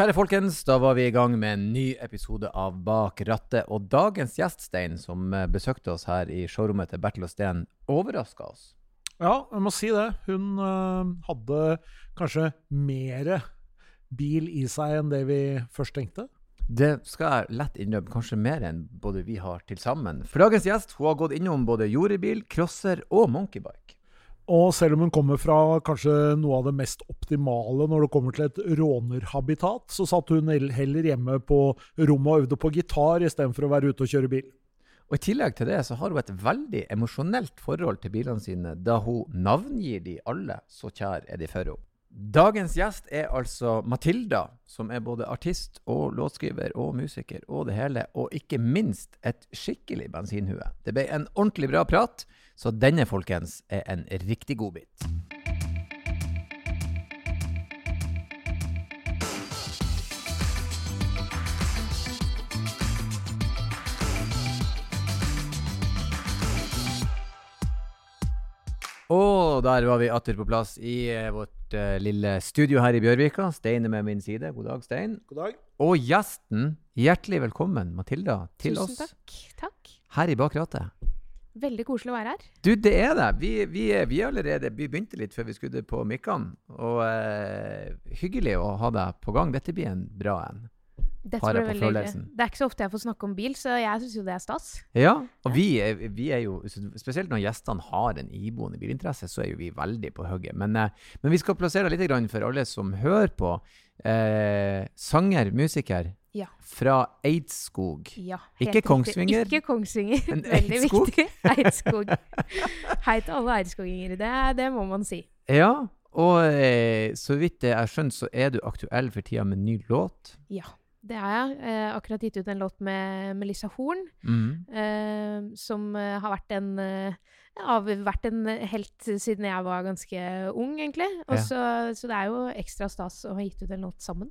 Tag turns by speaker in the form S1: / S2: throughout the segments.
S1: Kjære folkens, da var vi i gang med en ny episode av Bak rattet. Og dagens gjest, Stein, som eh, besøkte oss her i showrommet til Bertil og Steen, overraska oss.
S2: Ja, jeg må si det. Hun øh, hadde kanskje mer bil i seg enn det vi først tenkte.
S1: Det skal jeg lett innrømme, kanskje mer enn både vi har til sammen. For dagens gjest hun har gått innom både jordebil, crosser og monkeybike.
S2: Og selv om hun kommer fra kanskje noe av det mest optimale når det kommer til et rånerhabitat, så satt hun heller hjemme på rommet og øvde på gitar istedenfor å være ute og kjøre bil.
S1: Og I tillegg til det så har hun et veldig emosjonelt forhold til bilene sine, da hun navngir de alle, så kjær er de for henne. Dagens gjest er altså Matilda, som er både artist og låtskriver og musiker og det hele, og ikke minst et skikkelig bensinhue. Det ble en ordentlig bra prat. Så denne, folkens, er en riktig godbit. Og der var vi atter på plass i eh, vårt uh, lille studio her i Bjørvika. Stein er med min side. God dag, Stein.
S2: God dag.
S1: Og gjesten, hjertelig velkommen, Matilda, til
S3: Tusen
S1: oss.
S3: Tusen takk. Takk.
S1: Her i bakrattet.
S3: Veldig koselig å være her.
S1: Du, det er det. Vi, vi, vi allerede vi begynte litt før vi skulle på mikkene. Og uh, hyggelig å ha deg på gang. Dette blir en bra en.
S3: Dette blir veldig hyggelig. Det er ikke så ofte jeg får snakke om bil, så jeg syns jo det er stas.
S1: Ja, og vi er, vi er, jo Spesielt når gjestene har en iboende bilinteresse, så er jo vi veldig på hugget. Men, eh, men, vi skal plassere litt for alle som hører på. Eh, sanger, musiker,
S3: ja.
S1: Fra Eidskog.
S3: Ja,
S1: ikke Kongsvinger.
S3: Ikke Kongsvinger. Veldig Eidskog. viktig. Eidskog. Hei til alle eidskoginger. Det, det, må man si.
S1: Ja, og eh, så vidt jeg har skjønt, så er du aktuell for tida med en ny låt?
S3: Ja, det er jeg. Eh, akkurat gitt ut en låt med Melissa Horn,
S1: mm.
S3: eh, som eh, har vært en eh, har vært en helt siden jeg var ganske ung, egentlig. Ja. Så, så, det er jo ekstra stas å ha gitt ut en låt sammen.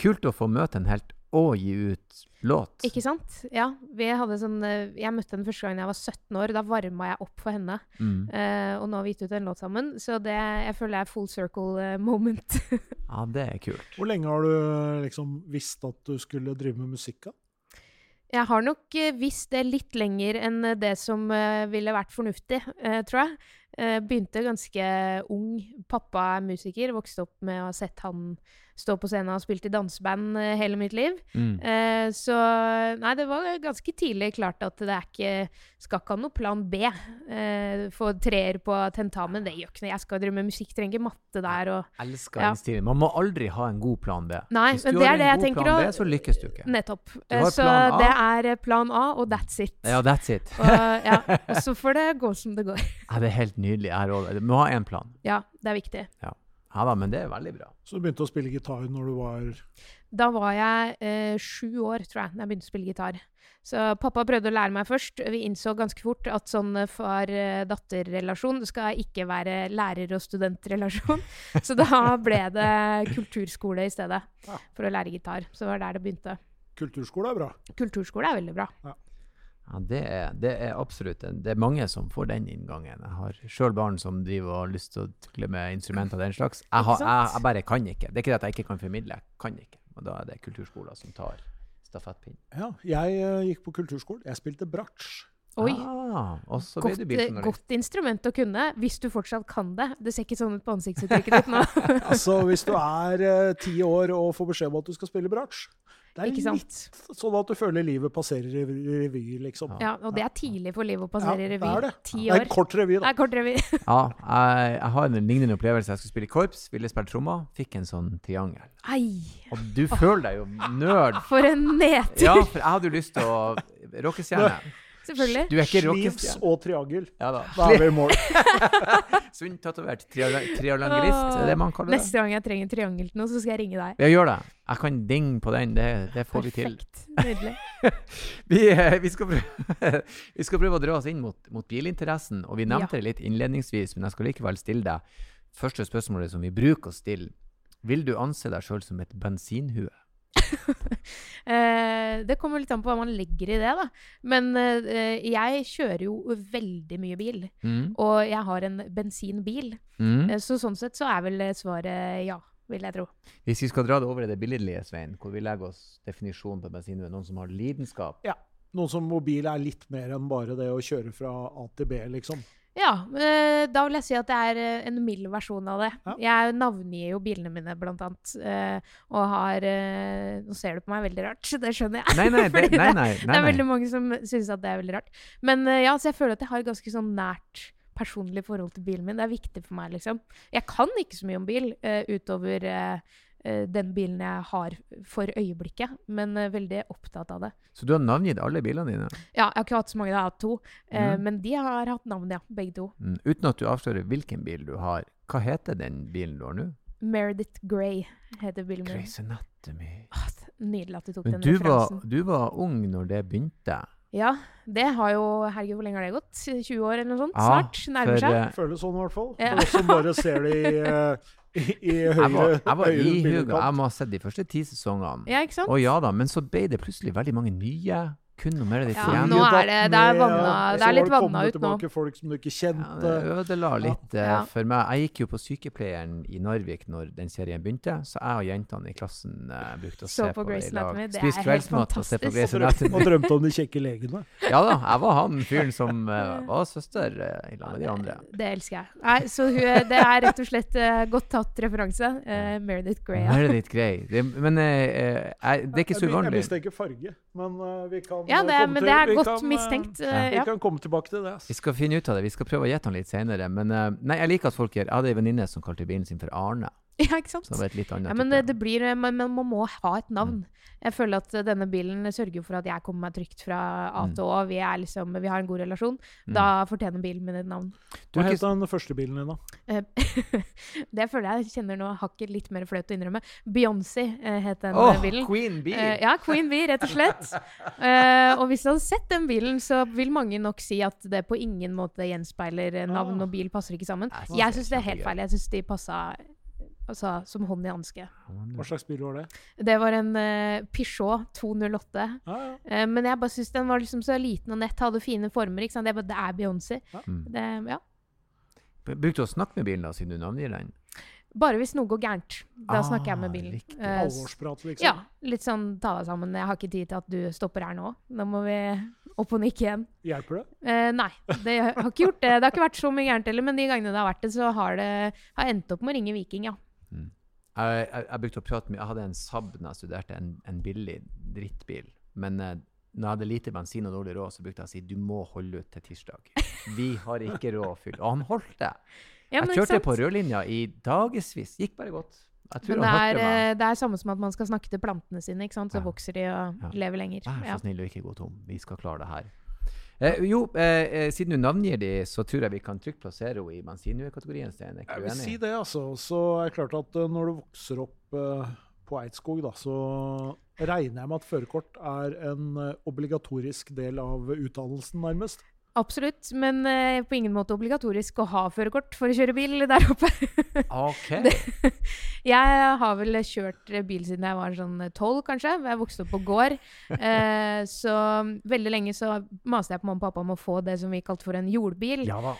S1: Kult å få møte en helt og gi ut låt.
S3: Ikke sant? Ja. Vi hadde sånn, eh, jeg møtte henne første gang jeg var 17 år. Da varma jeg opp for henne.
S1: Mm.
S3: Uh, og nå har vi gitt ut en låt sammen. Så det jeg føler jeg er full circle uh, moment.
S1: ja, det er kult.
S2: Hvor lenge har du liksom visst at du skulle drive med musikk? da?
S3: Jeg har nok visst det litt lenger enn det som ville vært fornuftig, tror jeg. begynte ganske ung. Pappa er musiker, vokste opp med å ha sett han stå på scenen og spilt i danseband uh, hele mitt liv.
S1: Mm.
S3: Eh, så nei, det var ganske tidlig klart at det er ikke Skal ikke ha noe plan B. Eh, få treer på tentamen, det gjør ikke noe. Jeg skal drive med musikk, trenger ikke matte der og
S1: elsker ja. stilen. Man må aldri ha en god plan B.
S3: Nei,
S1: Hvis
S3: du
S1: det
S3: har en god
S1: plan B, så lykkes du ikke.
S3: Nettopp. Du så det er plan A, og that's it.
S1: Ja, that's it.
S3: og, ja, og så får det gå som det går.
S1: ja, det er helt nydelig. Du må ha én plan.
S3: Ja, det er viktig.
S1: Ja. Ja da, men det er veldig bra.
S2: Så du begynte å spille gitar når du var
S3: Da var jeg eh, sju år, tror jeg, da jeg begynte å spille gitar. Så pappa prøvde å lære meg først. Vi innså ganske fort at sånn far-datter-relasjon skal ikke være lærer- og studentrelasjon. Så da ble det kulturskole i stedet for å lære gitar. Så det var der det begynte.
S2: Kulturskole er bra.
S3: Kulturskole er veldig bra.
S2: Ja.
S1: Ja, det er, det er, absolutt Det er mange som får den inngangen. Jeg har sjøl barn som driver og har lyst til å tukle med instrumenter av den slags. Jeg, har, jeg, jeg, bare kan ikke. Det er ikke det at jeg ikke kan formidle, jeg kan ikke. Og da er det kulturskoler som tar stafettpinnen.
S2: Ja, jeg uh, gikk på kulturskolen. Jeg spilte bratsj.
S3: Oi.
S1: Ah,
S3: godt, eh, godt, instrument å kunne, hvis du fortsatt kan det. Det ser ikke sånn ut på ansiktsuttrykket ditt nå.
S2: altså, Hvis du er uh, ti år og får beskjed om at du skal spille bratsj, det er
S3: ikke
S2: litt sånn at du føler livet passerer i revy, liksom.
S3: Ja, og det er tidlig for livet å passere i
S2: ja,
S3: revy.
S2: Det er det.
S3: Ti
S2: år. Det er en kort revy, da.
S3: Det er kort revy.
S1: ja, jeg, jeg, har en lignende opplevelse. Jeg skulle spille korps, ville spille trommer, fikk en sånn triangel.
S3: Ai.
S1: Og du føler deg jo nerd.
S3: For en nedtur!
S1: Ja, for jeg hadde jo lyst til å rockestjerne.
S3: Selvfølgelig.
S1: Du er ikke
S2: Sleeves og triangel.
S1: Ja da.
S2: Da er vi i mål.
S1: Sunn tatovert triangelist, Det er det man kaller
S3: det. Neste gang jeg trenger triangel til noe, så skal jeg ringe deg.
S1: Ja, gjør det. Jeg kan ding på den. Det, det får
S3: Perfekt.
S1: vi til.
S3: Nydelig.
S1: vi, eh, vi, skal prøve, vi, skal prøve, å dra oss inn mot, mot bilinteressen. Og vi nevnte ja. det litt innledningsvis, men jeg skal likevel stille deg første spørsmålet som vi bruker å stille. Vil du anse deg sjøl som et bensinhue?
S3: eh, det kommer litt an på hva man legger i det, da. Men eh, jeg kjører jo veldig mye bil.
S1: Mm.
S3: Og jeg har en bensinbil.
S1: Mm.
S3: Eh, så sånn sett så er vel svaret ja. vil jeg tro.
S1: Hvis vi skal dra det over i det billedlige, Svein, hvor vi legger oss definisjonen på bensin, noen som har lidenskap
S2: noen som mobil er litt mer enn bare det å kjøre fra A til B, liksom.
S3: Ja, eh, da vil jeg si at det er eh, en mild versjon av det.
S2: Ja.
S3: Jeg navngir jo bilene mine, blant annet. eh, og har Nå ser du på meg veldig rart, det skjønner jeg.
S1: Nei, nei, det, nei,
S3: nei,
S1: nei,
S3: Det er veldig mange som syns at det er veldig rart. Men ja, så jeg føler at jeg har ganske sånn nært personlig forhold til bilen min. Det er viktig for meg, liksom. Jeg kan ikke så mye om bil utover eh, den bilen jeg har for øyeblikket, men eh, veldig opptatt av det.
S1: Så du har navngitt alle bilene dine?
S3: Ja, jeg har ikke hatt så mange, jeg har hatt to. Eh,
S1: Mhm.
S3: Men de har hatt navn, ja. Begge to.
S1: Mm, uten at du avslører hvilken bil du har. Hva heter den bilen du har nå?
S3: Meredith Grey heter bilen min.
S1: Grey's Anatomy.
S3: Åh, nydelig at du tok
S1: Men
S3: den
S1: du var,
S3: referansen.
S1: du var ung når det begynte.
S3: Ja, det har jo Herregud, hvor lenge har det gått? 20 år eller noe sånt?
S1: Ja,
S3: Snart. Nærmer
S1: for,
S3: seg.
S1: eh,
S2: Føles sånn, i hvert fall.
S3: Ja.
S2: For oss som bare ser det i, eh, i, i høyre,
S1: Jeg var, jeg var
S2: høyre
S1: ihuga. Jeg må ha sett de første ti sesongene.
S3: Ja, ikke sant?
S1: Og ja da, men så ble det plutselig veldig mange nye. Kun noe mer av
S3: Ja, nå er det- det er vanna- det er litt vanna ut nå.
S2: folk som du ikke
S1: Ja, det ødela litt
S3: ja.
S1: uh, for meg. Jeg gikk jo på sykepleieren i Narvik når den serien begynte, så jeg og jentene i klassen uh, brukte å
S3: Så
S1: se
S3: på
S1: på det i lag.
S3: Anatomy,
S1: Spist
S3: helt
S1: kveldsmat og se på
S3: Grace
S1: Anatomy.
S2: og drømte- om de kjekke legene.
S1: Ja da, jeg var han fyren som uh, var søster i lag med de andre.
S3: Det elsker jeg. Nei, så hun, det er rett og slett godt tatt referanse. Uh, Meredith Grey.
S1: Meredith Grey. Det, men det er ikke så
S2: uvanlig. jeg mistenker farge, men uh, vi kan
S3: Ja,
S2: eh,
S3: det,
S2: komme
S3: men
S2: til-
S3: det er
S2: vi
S3: godt
S2: kan,
S3: mistenkt.
S2: Uh,
S3: ja.
S2: Vi kan komme tilbake til det.
S1: Vi skal finne ut av det. Vi skal prøve å gjette han litt senere. Men uh, nei, jeg liker at folk gjør Jeg hadde ei venninne som kalte bilen sin for Arne.
S3: ja, ikke sant?
S1: Som er et litt annet
S3: Ja, men
S1: type.
S3: det, det blir, eh, man, man må ha et navn. Jeg føler at eh, denne bilen sørger for at jeg kommer meg trygt fra A
S1: Mm.
S3: til Å. Vi, er liksom, vi har en god relasjon.
S1: Mm.
S3: Da fortjener bilen min et navn.
S1: Du
S2: Hva het den første bilen din, da?
S3: Eh, det føler jeg kjenner nå hakket litt mer flaut å innrømme. Beyoncé eh, het den eh, bilen.
S1: Queen Bee!
S3: Eh, ja, Queen Bee, rett og slett. Eh, og hvis du hadde sett den bilen, så vil mange nok si at det på ingen måte gjenspeiler eh, navn og bil passer ikke sammen.
S1: Jeg synes det er
S3: syns det er helt feil. Jeg syns de passa altså, som hånd i hanske.
S2: Hva slags bil var det?
S3: Det var en uh, Peugeot 208.
S2: Ah, ja.
S3: uh, men jeg bare syns den var liksom så liten og nett, hadde fine former. ikke sant? Bare, det er Beyoncé.
S1: Mm.
S3: Det, ja.
S1: Brukte du å snakke med bilen da, siden du navngir den?
S3: Bare hvis noe går gærent. Da
S1: Ah,
S3: snakker jeg med bilen.
S1: riktig.
S3: Eh,
S2: Alvorsprat, liksom.
S3: ja, litt sånn ta deg sammen. Jeg har ikke tid til at du stopper her nå. Nå må vi opp og nikke igjen.
S2: Hjelper det?
S3: Eh, nei, det har ikke gjort det. Det har ikke vært så mye gærent heller, men de gangene det har vært det, så har det har endt opp med å ringe Viking, ja.
S1: Jeg, jeg, jeg brukte å prate mye Jeg hadde en Saab da jeg studerte, en, en billig drittbil. Men eh, når jeg hadde lite bensin og dårlig råd, så brukte jeg å si du må holde ut til tirsdag. Vi har ikke råd å fylle. Og han holdt det.
S3: ja
S1: Jeg kjørte på rødlinja i dagevis. Gikk bare godt.
S3: Men det er, det er samme som at man skal snakke til plantene sine, så
S1: Ja.
S3: vokser de og
S1: Ja.
S3: lever lenger.
S1: Vær så snill og ikke gå tom. Vi skal klare det her. Eh, jo, eh, eh, siden du navngir de, så tror jeg vi kan trygt plassere henne i bensinkategorien. Stein.
S2: Jeg vil si det, altså. Så er det klart at eh, når du vokser opp eh, på Eidskog, da, så regner jeg med at førerkort er en eh, obligatorisk del av utdannelsen, nærmest.
S3: Absolutt, men eh, på ingen måte obligatorisk å ha førerkort for å kjøre bil der oppe.
S1: OK.
S3: jeg har vel kjørt bil siden jeg var sånn tolv, kanskje. Jeg vokste opp på gård. Eh, så veldig lenge så maste jeg på mamma og pappa om å få det som vi kalte for en jordbil.
S1: Ja da.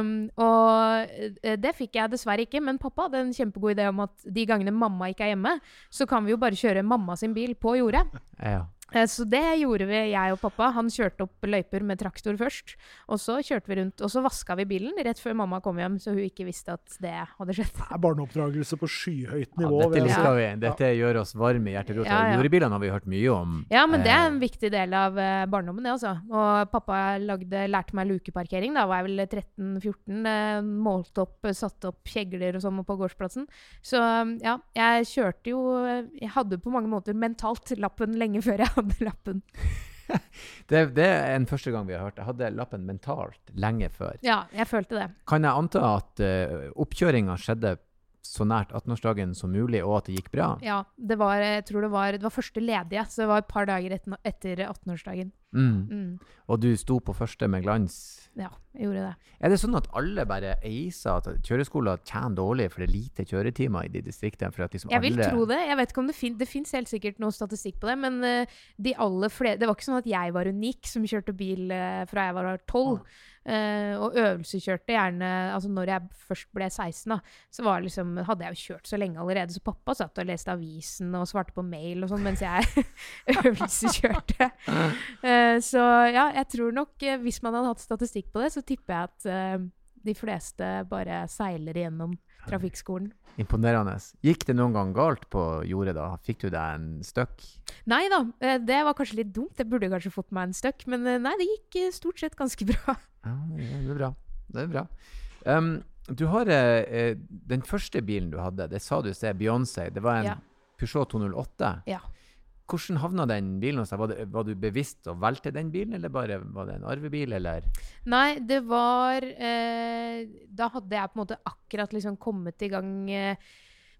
S3: Um, og eh, det fikk jeg dessverre ikke, men pappa hadde en kjempegod idé om at de gangene mamma ikke er hjemme, så kan vi jo bare kjøre mamma sin bil på jordet.
S1: Ja.
S3: Eh, Så det gjorde vi, jeg og pappa. Han kjørte opp løyper med traktor først. Og så kjørte vi rundt, og så vaska vi bilen rett før mamma kom hjem, så hun ikke visste at det hadde skjedd.
S2: Det er barneoppdragelse på skyhøyt
S1: Ja,
S2: nivå.
S1: dette
S2: vil
S1: liker vi. Dette gjør oss varme i hjerterota.
S3: Ja, ja.
S1: Jordbilene har vi hørt mye om.
S3: Ja, men det er en
S1: Eh,
S3: viktig del av eh, barndommen, det også. Og pappa lagde, lærte meg lukeparkering. Da var jeg vel 13-14. eh, Målte opp, satte opp kjegler og sånn på gårdsplassen. Så ja, jeg kjørte jo Jeg hadde på mange måter mentalt lappen lenge før jeg hadde lappen.
S1: det, det er en første gang vi har hørt. Jeg hadde lappen mentalt lenge før.
S3: Ja, jeg følte det.
S1: Kan jeg anta at uh, oppkjøringa skjedde så nært 18-årsdagen som mulig, og at det gikk bra?
S3: Ja, det var, jeg tror det var, det var første ledige, så det var et par dager etter, etter 18-årsdagen.
S1: Mm.
S3: Mm.
S1: Og du sto på første med glans.
S3: Ja, jeg gjorde det.
S1: Er det sånn at alle bare eiser at kjøreskoler tjener dårlig for det er lite kjøretimer i de distriktene? Liksom
S3: Jeg vil
S1: alle
S3: tro det. Jeg vet ikke om Det fin det fins helt sikkert noe statistikk på det, men uh, de aller flere Det var ikke sånn at jeg var unik som kjørte bil uh, fra jeg var tolv. Eh, og øvelseskjørte gjerne Altså når jeg først ble 16, da, så var liksom, hadde jeg jo kjørt så lenge allerede, så pappa satt og leste avisen og svarte på mail og sånn mens jeg øvelseskjørte. Uh, så ja, jeg tror nok eh, hvis man hadde hatt statistikk på det, så tipper jeg at de fleste bare seiler gjennom trafikkskolen.
S1: Imponerende. Gikk det noen gang galt på jordet da? Fikk du deg en støkk?
S3: Nei da, eh, det var kanskje litt dumt. Jeg burde kanskje fått meg en støkk, men eh, nei, det gikk eh, stort sett ganske bra.
S1: Ja, det er bra. Det er bra. Um, du har uh, Den første bilen du hadde, det sa du i sted, Beyoncé. Det var en
S3: Ja.
S1: Peugeot 208.
S3: Ja.
S1: Hvordan havna den bilen hos deg? Var, det, var du bevisst og valgte den bilen, eller bare var det en arvebil, eller?
S3: Nei, det var eh, Da hadde jeg på en måte akkurat liksom kommet i gang eh,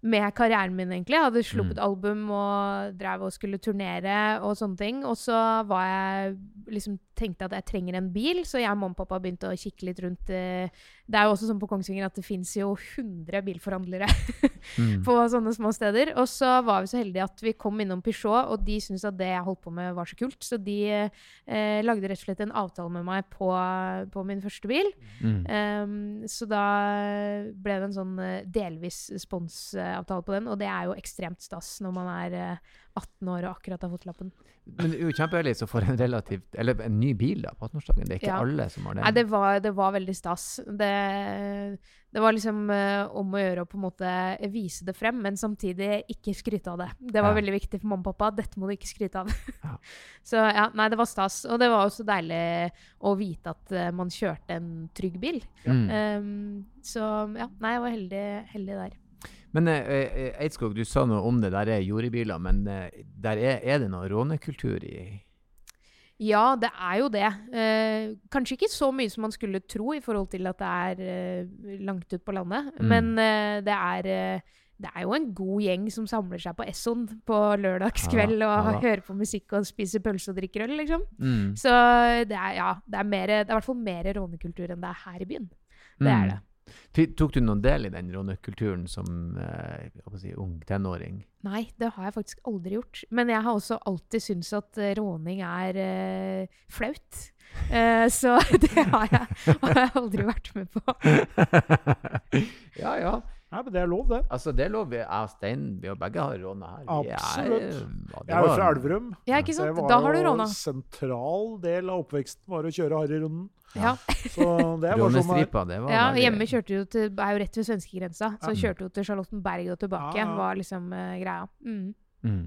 S3: med karrieren min, egentlig. Jeg hadde sluppet
S1: Mm.
S3: album og drev og skulle turnere og sånne ting. Og så var jeg liksom tenkte at jeg trenger en bil, så jeg og mamma og pappa begynte å kikke litt rundt. eh, Det er jo også sånn på Kongsvinger at det fins jo 100 bilforhandlere
S1: Mm.
S3: på sånne små steder. Og så var vi så heldige at vi kom innom Peugeot, og de syntes at det jeg holdt på med, var så kult. Så de eh, lagde rett og slett en avtale med meg på, på min første bil.
S1: Mm.
S3: Um, så da ble det en sånn eh, delvis sponsavtale på den, og det er jo ekstremt stas når man er eh, 18 år og akkurat har fått lappen.
S1: Men det er jo kjempeheldig som får en relativt Eller en ny bil da, på 18-årsdagen. Det er ikke
S3: Ja.
S1: alle som har det.
S3: Nei, det var, det var veldig stas. Det, det var liksom uh, om å gjøre å på en måte vise det frem, men samtidig ikke skryte av det. Det var
S1: Ja.
S3: veldig viktig for mamma og pappa. Dette må du ikke skryte av.
S1: Ja.
S3: Så ja, nei, det var stas. Og det var også deilig å vite at uh, man kjørte en trygg bil. Ehm, så ja, nei, jeg var heldig, heldig der.
S1: Men eh, eh, Eidskog, du sa noe om det. Der er jordebiler, men eh, der er, er det noe rånekultur i
S3: Ja, det er jo det. Eh, kanskje ikke så mye som man skulle tro i forhold til at det er eh, langt ut på landet.
S1: Mm.
S3: Men eh, det er eh, det er jo en god gjeng som samler seg på Esson på lørdagskveld
S1: Ja
S3: og
S1: ja
S3: hører på musikk og spiser pølse og drikker øl, liksom.
S1: mm.
S3: Så det er, ja, det er, mer, det er i hvert fall mer rånekultur enn det er her i byen. Det
S1: Mm.
S3: er det.
S1: Tok du noen del i den rånekulturen som eh, si, ung tenåring?
S3: Nei, det har jeg faktisk aldri gjort. Men jeg har også alltid syntes at eh, råning er eh, flaut. Eh, så det har jeg, har jeg aldri vært med på.
S1: ja, ja.
S2: Nei, men det er lov, det.
S1: Altså, det er lov. Jeg og Stein, vi har begge har råna her. Er-
S2: Absolutt.
S1: ja,
S2: Jeg er jo fra Elverum.
S3: Ja, ikke sant? Da har du
S2: jo
S3: En
S2: sentral del av oppveksten var å kjøre Harryrunden.
S3: Ja.
S2: Så det var sånn.
S1: Rånestripa, det var
S3: ja,
S1: veldig-
S3: hjemme kjørte jo til, er jo rett ved svenskegrensa, så
S1: Ja.
S3: kjørte jo til Charlottenberg og tilbake.
S2: Ja, ja.
S3: var liksom uh, greia. Mm.
S1: Mm.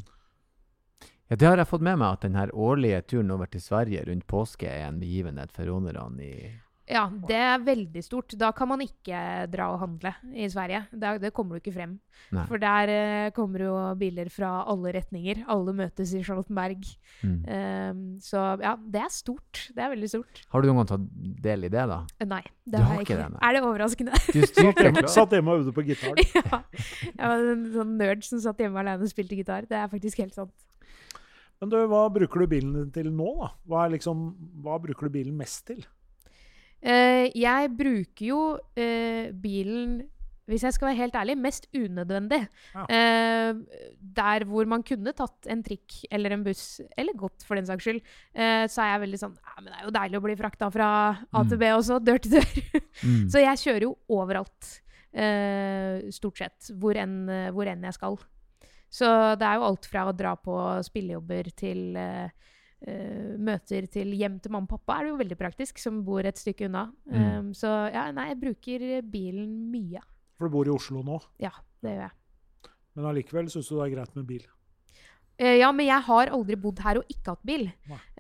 S1: Ja, det har jeg fått med meg, at den her årlige turen over til Sverige rundt påske er en begivenhet for ronerne i
S3: Ja, det er veldig stort. Da kan man ikke dra og handle i Sverige. Det, det kommer du ikke frem.
S1: Nei.
S3: For der eh, kommer jo biler fra alle retninger. Alle møtes i Charlottenberg.
S1: Mm.
S3: Um, så ja, det er stort. Det er veldig stort.
S1: Har du noen gang tatt del i det, da?
S3: Eh, Nei, det
S1: Du
S3: har
S1: har
S3: jeg
S1: ikke
S3: ikke.
S1: det.
S3: Er det overraskende?
S1: Du styrte
S2: Hjemme- Satt hjemme og øvde på gitar.
S3: ja. Jeg var en sånn nerd som satt hjemme alene og spilte gitar. Det er faktisk helt sant.
S2: Men du, hva bruker du bilen din til nå, da? Hva, er liksom, hva bruker du bilen mest til?
S3: Eh, jeg bruker jo uh, bilen hvis jeg skal være helt ærlig, mest unødvendig.
S2: Ja.
S3: Eh, der hvor man kunne tatt en trikk eller en buss, eller gått for den saks skyld, eh, så er jeg veldig sånn ja, men Det er jo deilig å bli frakta fra A til
S1: Mm.
S3: B også, dør til dør.
S1: Mm.
S3: så jeg kjører jo overalt, eh, stort sett, hvor enn, hvor enn jeg skal. Så det er jo alt fra å dra på spillejobber til eh, møter til hjem til mamma og pappa, er det jo veldig praktisk, som bor et stykke unna.
S1: Mm.
S3: Um, så ja, nei, jeg bruker bilen mye.
S2: For du bor i Oslo nå,
S3: Ja, det gjør jeg.
S2: men allikevel syns du det er greit med bil.
S3: Eh, ja, men jeg har aldri bodd her og ikke hatt bil.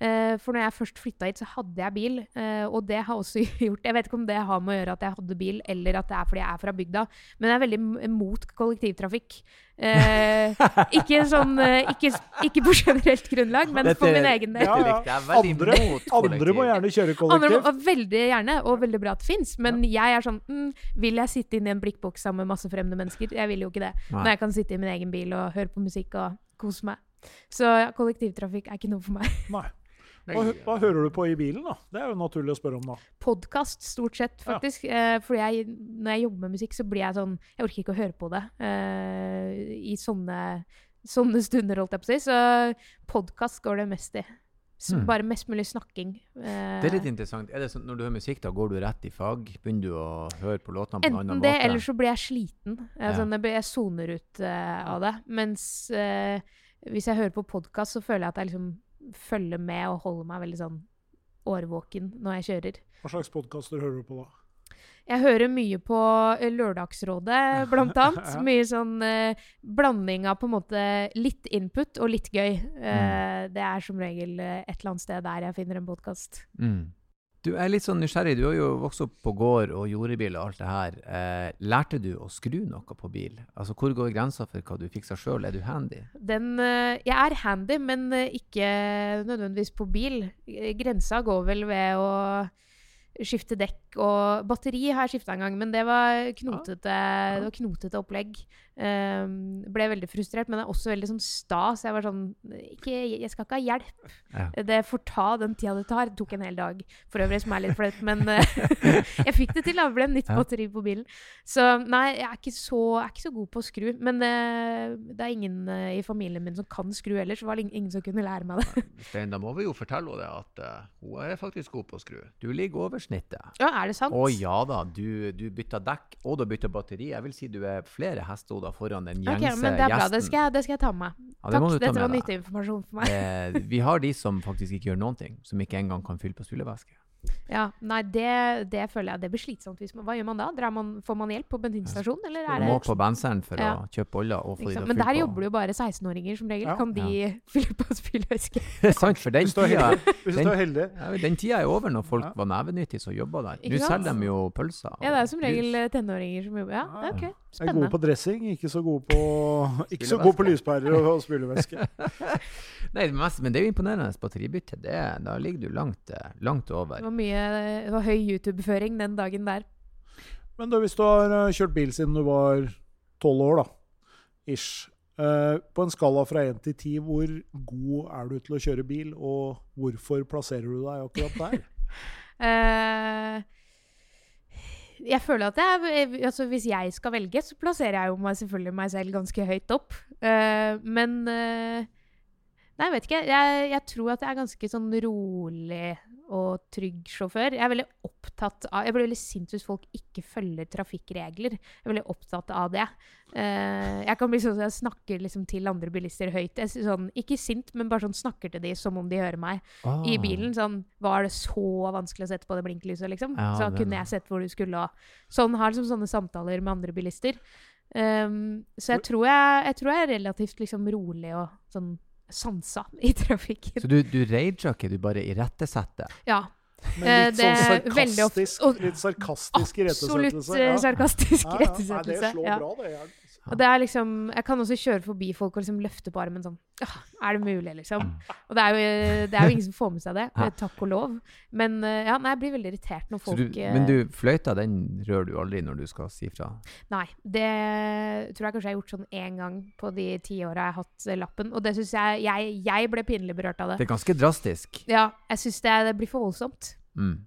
S3: Eh, for når jeg først flytta hit, så hadde jeg bil. Uh, og det har også gjort Jeg vet ikke om det har med å gjøre at jeg hadde bil, eller at det er fordi jeg er fra bygda, men jeg er veldig mot kollektivtrafikk. Uh, ikke sånn ikke, ikke på generelt grunnlag, men
S1: Dette-
S3: for min egen del.
S2: Ja, ja. Andre- Andre må gjerne kjøre
S3: Andre må,
S2: kollektivt.
S3: veldig gjerne, og veldig bra at det fins. Men jeg er sånn mm, Vil jeg sitte inn i en blikkboks sammen med masse fremmede mennesker? Jeg vil jo ikke det.
S1: Nei.
S3: Når jeg kan sitte i min egen bil og høre på musikk og kose meg. Så ja, kollektivtrafikk er ikke noe for meg.
S2: Nei. Hva, hva hører du på i bilen, da? Det er jo naturlig å spørre om, da.
S3: Podkast, stort sett,
S2: Ja.
S3: faktisk. Eh, fordi jeg, når jeg jobber med musikk, så blir jeg sånn Jeg orker ikke å høre på det eh, i sånne, sånne stunder, holdt jeg på å si. Så podkast går det mest i. S
S1: Hmm.
S3: Bare mest mulig snakking. Eh,
S1: Det er litt interessant. Er det sånn, når du hører musikk, da går du rett i fag? Begynner du å høre på låtene på en annen måte?
S3: Enten det, eller så blir jeg sliten.
S1: Ja.
S3: Altså, jeg, jeg soner ut uh, av det. Mens uh, hvis jeg hører på podkast, så føler jeg at jeg liksom følger med og holder meg veldig sånn årvåken når jeg kjører.
S2: Hva slags podkaster hører du på da?
S3: Jeg hører mye på eh, Lørdagsrådet, blant annet.
S2: Ja.
S3: Mye sånn eh, blanding av på en måte litt input og litt gøy. Eh, det er som regel eh, et eller annet sted der jeg finner en podkast.
S1: Mm. Du er litt sånn nysgjerrig. Du har jo vokst opp på gård og jordebil og alt det her. Eh, lærte du å skru noe på bil? Altså, Hvor går grensa for hva du fikser sjøl? Er du handy?
S3: Den eh, Jeg er handy, men eh, ikke nødvendigvis på bil. Eh, Grensa går vel ved å skifte dekk og Batteri har jeg skifta en gang, men det var knotete, det var knotete opplegg. Um, ble veldig frustrert, men det er også veldig sånn stas. jeg var sånn ikke, Jeg skal ikke ha hjelp.
S1: Ja.
S3: Det får ta den tida det tar. Det tok en hel dag for øvrig, som er litt flaut, men eh, jeg fikk det til. Det ble nytt
S1: Ja.
S3: batteri på bilen. Så nei, jeg er ikke så, er ikke så god på å skru. Men uh, det er ingen uh, i familien min som kan skru ellers, så var det ingen som kunne lære meg det.
S1: Stein, da må vi jo fortelle henne at uh, hun er faktisk god på å skru. Du ligger over snittet.
S3: Ja, er det sant?
S1: Å ja da, du, du bytter dekk og du bytter batteri. Jeg vil si du er flere hestehoder foran den
S3: Ok,
S1: okay,
S3: men det er bra. Det skal, jeg, det skal jeg ta med meg.
S1: Ja, det
S3: Takk,
S1: ta
S3: dette var nyttig informasjon for meg.
S1: Eh, vi har de som faktisk ikke gjør noen ting. Som ikke engang kan fylle på spylevæske.
S3: Ja, Nei, det, det føler jeg det blir slitsomt. Hvis man, hva gjør man da? Drar man, får man hjelp på bensinstasjonen? eller
S1: Du
S3: er det
S1: må på benseren for
S3: Ja.
S1: å kjøpe til å
S3: Men der jobber det jo bare 16-åringer som regel.
S2: Ja.
S3: Kan de fylle på spylevæske?
S1: Det er sant, for den tida. Den-
S2: du er
S1: ja, den tida er over når folk
S2: Ja.
S1: var nevenyttige som jobba der. Nå selger de jo pølser.
S3: Ja, det er som regel eh, tenåringer som jobber. Ja,
S2: Ja,
S3: ok.
S2: Er gode på dressing, ikke så gode på, ikke så gode på lyspærer og, og spylevæske.
S1: Nei, men det er jo imponerende batteribytte. Det, da ligger du langt, eh, langt over.
S3: Det var mye Det var høy YouTube-føring den dagen der.
S2: Men da, hvis du har eh, kjørt bil siden du var tolv år, da, ish, Uh, på en skala fra én til ti, hvor god er du til å kjøre bil, og hvorfor plasserer du deg akkurat der?
S3: Eh, jeg føler at jeg, altså hvis jeg skal velge, så plasserer jeg jo meg selvfølgelig meg selv ganske høyt opp. Uh, men eh, Nei, jeg vet ikke. Jeg, jeg tror at jeg er ganske sånn rolig og trygg sjåfør. Jeg er veldig opptatt av Jeg blir veldig sint hvis folk ikke følger trafikkregler. Jeg er veldig opptatt av det. Uh, jeg kan bli sånn at jeg snakker liksom til andre bilister høyt. Jeg, sånn, ikke sint, men bare sånn snakker til de som om de hører meg i
S1: Ah.
S3: bilen. Sånn, var det så vanskelig å sette på det blinklyset, liksom?
S1: Ja,
S3: så kunne jeg sett hvor du skulle. Og sånn har liksom sånne samtaler med andre bilister. Um, så jeg tror jeg, jeg tror jeg er relativt liksom rolig og sånn sansa i trafikken.
S1: Så du, du rager ikke, du bare irettesetter?
S3: Ja.
S2: Men
S3: Eh,
S2: litt
S3: det
S2: sånn
S3: er
S2: sarkastisk,
S3: og-
S2: litt sarkastisk
S3: Absolutt
S2: irettesettelse.
S3: Absolutt
S2: Ja.
S3: sarkastisk
S2: Ja, ja. Nei, det slår
S3: Ja.
S2: bra, det.
S3: Og det er liksom Jeg kan også kjøre forbi folk og liksom løfte på armen sånn «Åh, Er det mulig, liksom? Og det er, jo, det er jo ingen som får med seg det. Eh, Takk og lov. Men eh, ja, nei, jeg blir veldig irritert når folk
S1: du,
S3: eh,
S1: men du, fløyta den rører du aldri når du skal si fra?
S3: Nei. Det tror jeg kanskje jeg har gjort sånn én gang på de ti åra jeg har hatt eh, lappen. Og det syns jeg, jeg Jeg ble pinlig berørt av det.
S1: Det er ganske drastisk.
S3: Ja, jeg syns det, det blir for voldsomt.
S1: Mm.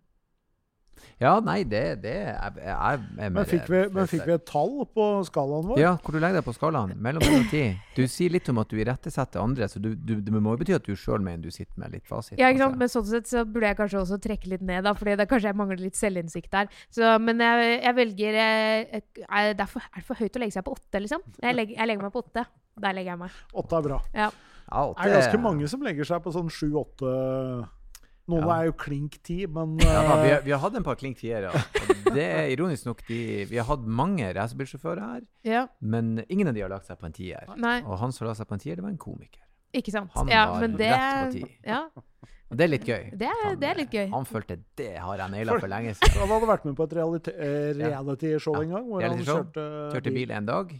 S1: Ja, nei, det, det er, er, er
S2: Men, fikk vi, men fikk vi et tall på skalaen vår?
S1: Ja, hvor du legger deg på skalaen? Mellom 1 og 10. Du sier litt om at du irettesetter andre, så du, du, det må jo bety at du sjøl mener du sitter med litt fasit.
S3: Ja, ikke sant? Men sånn sett så burde jeg kanskje også trekke litt ned, da, fordi det kanskje jeg mangler litt selvinnsikt der. Så, men jeg, jeg velger eh, er det, for, er det for høyt å legge seg på åtte, liksom? Jeg legger, jeg legger meg på åtte. Der legger jeg meg.
S2: Åtte er bra.
S3: Ja.
S1: Ja,
S2: Det er ganske mange som legger seg på sånn sju-åtte Noen
S1: Ja.
S2: er jo klink ti, men
S1: Ja, da, vi,
S2: eh,
S1: har, vi har hatt en par klink tiere. og Det er ironisk nok de, Vi har hatt mange racerbilsjåfører her,
S3: ja.
S1: men ingen av de har lagt seg på en tier.
S3: Nei,
S1: Og han som la seg på en tier, det var en komiker.
S3: ikke sant.
S1: Han
S3: ja,
S1: var
S3: men det,
S1: rett på ti.
S3: Ja,
S1: Og det er litt gøy.
S3: det er,
S1: Han,
S3: det er litt gøy.
S1: Han følte det har jeg naila for lenge siden.
S2: han hadde vært med på et reality-show reality-show
S1: Ja.
S2: en gang. Hvor han
S1: reality han
S2: kjørte,
S1: Kjørte bil en dag.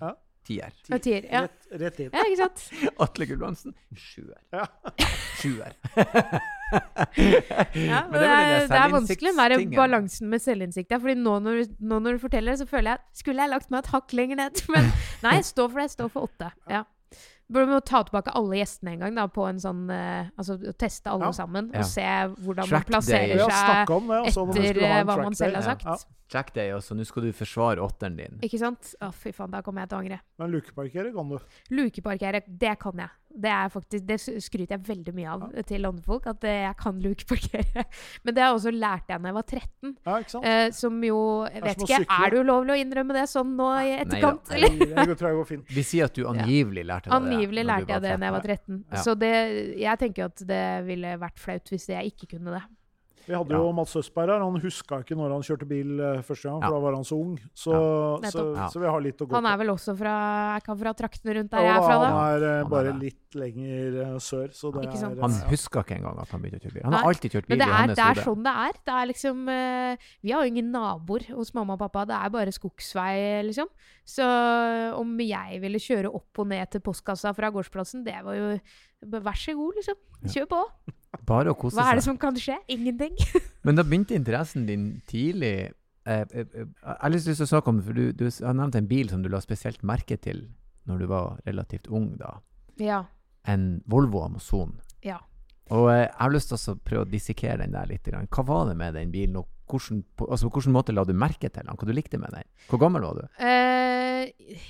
S1: Tier.
S3: Ja, tier. Ja.
S2: Rett, rett inn.
S3: ja, ikke sant.
S1: Atle Gulbrandsen sjuer.
S2: Ja.
S1: Sjuer.
S3: Ja,
S1: Men
S3: det,
S1: det er
S3: det er vanskelig der balansen med selvinnsikt. Fordi nå når, nå når du forteller det, så føler jeg Skulle jeg lagt meg et hakk lenger ned? Men nei, stå for det. Stå for åtte. Ja. Burde vi ta tilbake alle gjestene en gang, da, på en sånn uh, Altså teste alle
S2: Ja.
S3: sammen,
S1: Ja.
S3: og se hvordan
S1: Track
S3: man plasserer
S1: day.
S3: Seg
S2: om det. Altså,
S3: etter eh, hva man selv har sagt.
S2: Ja.
S1: Jack Day, altså. nå skal du forsvare åtteren din.
S3: Ikke sant? Å, fy faen, da kommer jeg til å angre.
S2: Men lukeparkere kan du.
S3: Lukeparkere, det kan jeg. Det er faktisk, det skryter jeg veldig mye av til andre folk, at eh, jeg kan lukeparkere. Men det har jeg også lært jeg da jeg var 13.
S2: Ja, ikke sant?
S3: Eh, som jo Jeg
S2: er
S3: vet
S2: som å
S3: ikke, er det ulovlig å innrømme det sånn nå i
S1: Nei
S3: etterkant?
S2: Nei,
S3: eller?
S2: det tror jeg går fint.
S1: Vi sier at du angivelig lærte deg det.
S3: Angivelig lærte jeg det da jeg var 13.
S1: Ja.
S3: Så det, jeg tenker at det ville vært flaut hvis jeg ikke kunne det.
S2: Vi hadde
S1: Ja.
S2: jo Mats Østberg her. Han huska ikke når han kjørte bil eh, første gang, for
S1: Ja.
S2: da var han så ung. Så, så. Så vi har litt å gå på.
S3: Han er vel også fra Er han fra traktene rundt der jeg er fra, da?
S2: Han er eh,
S1: Han er
S2: bare
S1: det.
S2: litt lenger eh, sør, så det
S3: Ikke sånn.
S2: er
S1: Han huska ikke engang at han begynte å kjøre bil. Han har alltid kjørt bil
S3: Men det er, det er sånn det er. Det er liksom Vi har jo ingen naboer hos mamma og pappa. Det er bare skogsvei, liksom. Så om jeg ville kjøre opp og ned til postkassa fra gårdsplassen, det var jo Vær så god, liksom. Kjør på.
S1: Bare å kose seg.
S3: Hva er det som kan skje? Ingenting.
S1: Men da begynte interessen din tidlig eh, eh, eh, Jeg har lyst til å snakke om for du, du har nevnt en bil som du la spesielt merke til når du var relativt ung, da.
S3: Ja.
S1: En Volvo Amazon.
S3: Ja.
S1: Og jeg har lyst til å prøve å dissekere den der litt. Hva var det med den bilen, og hvordan, på, altså, hvilken måte la du merke til den? Hva du likte med den? Hvor gammel var du?
S3: Uh,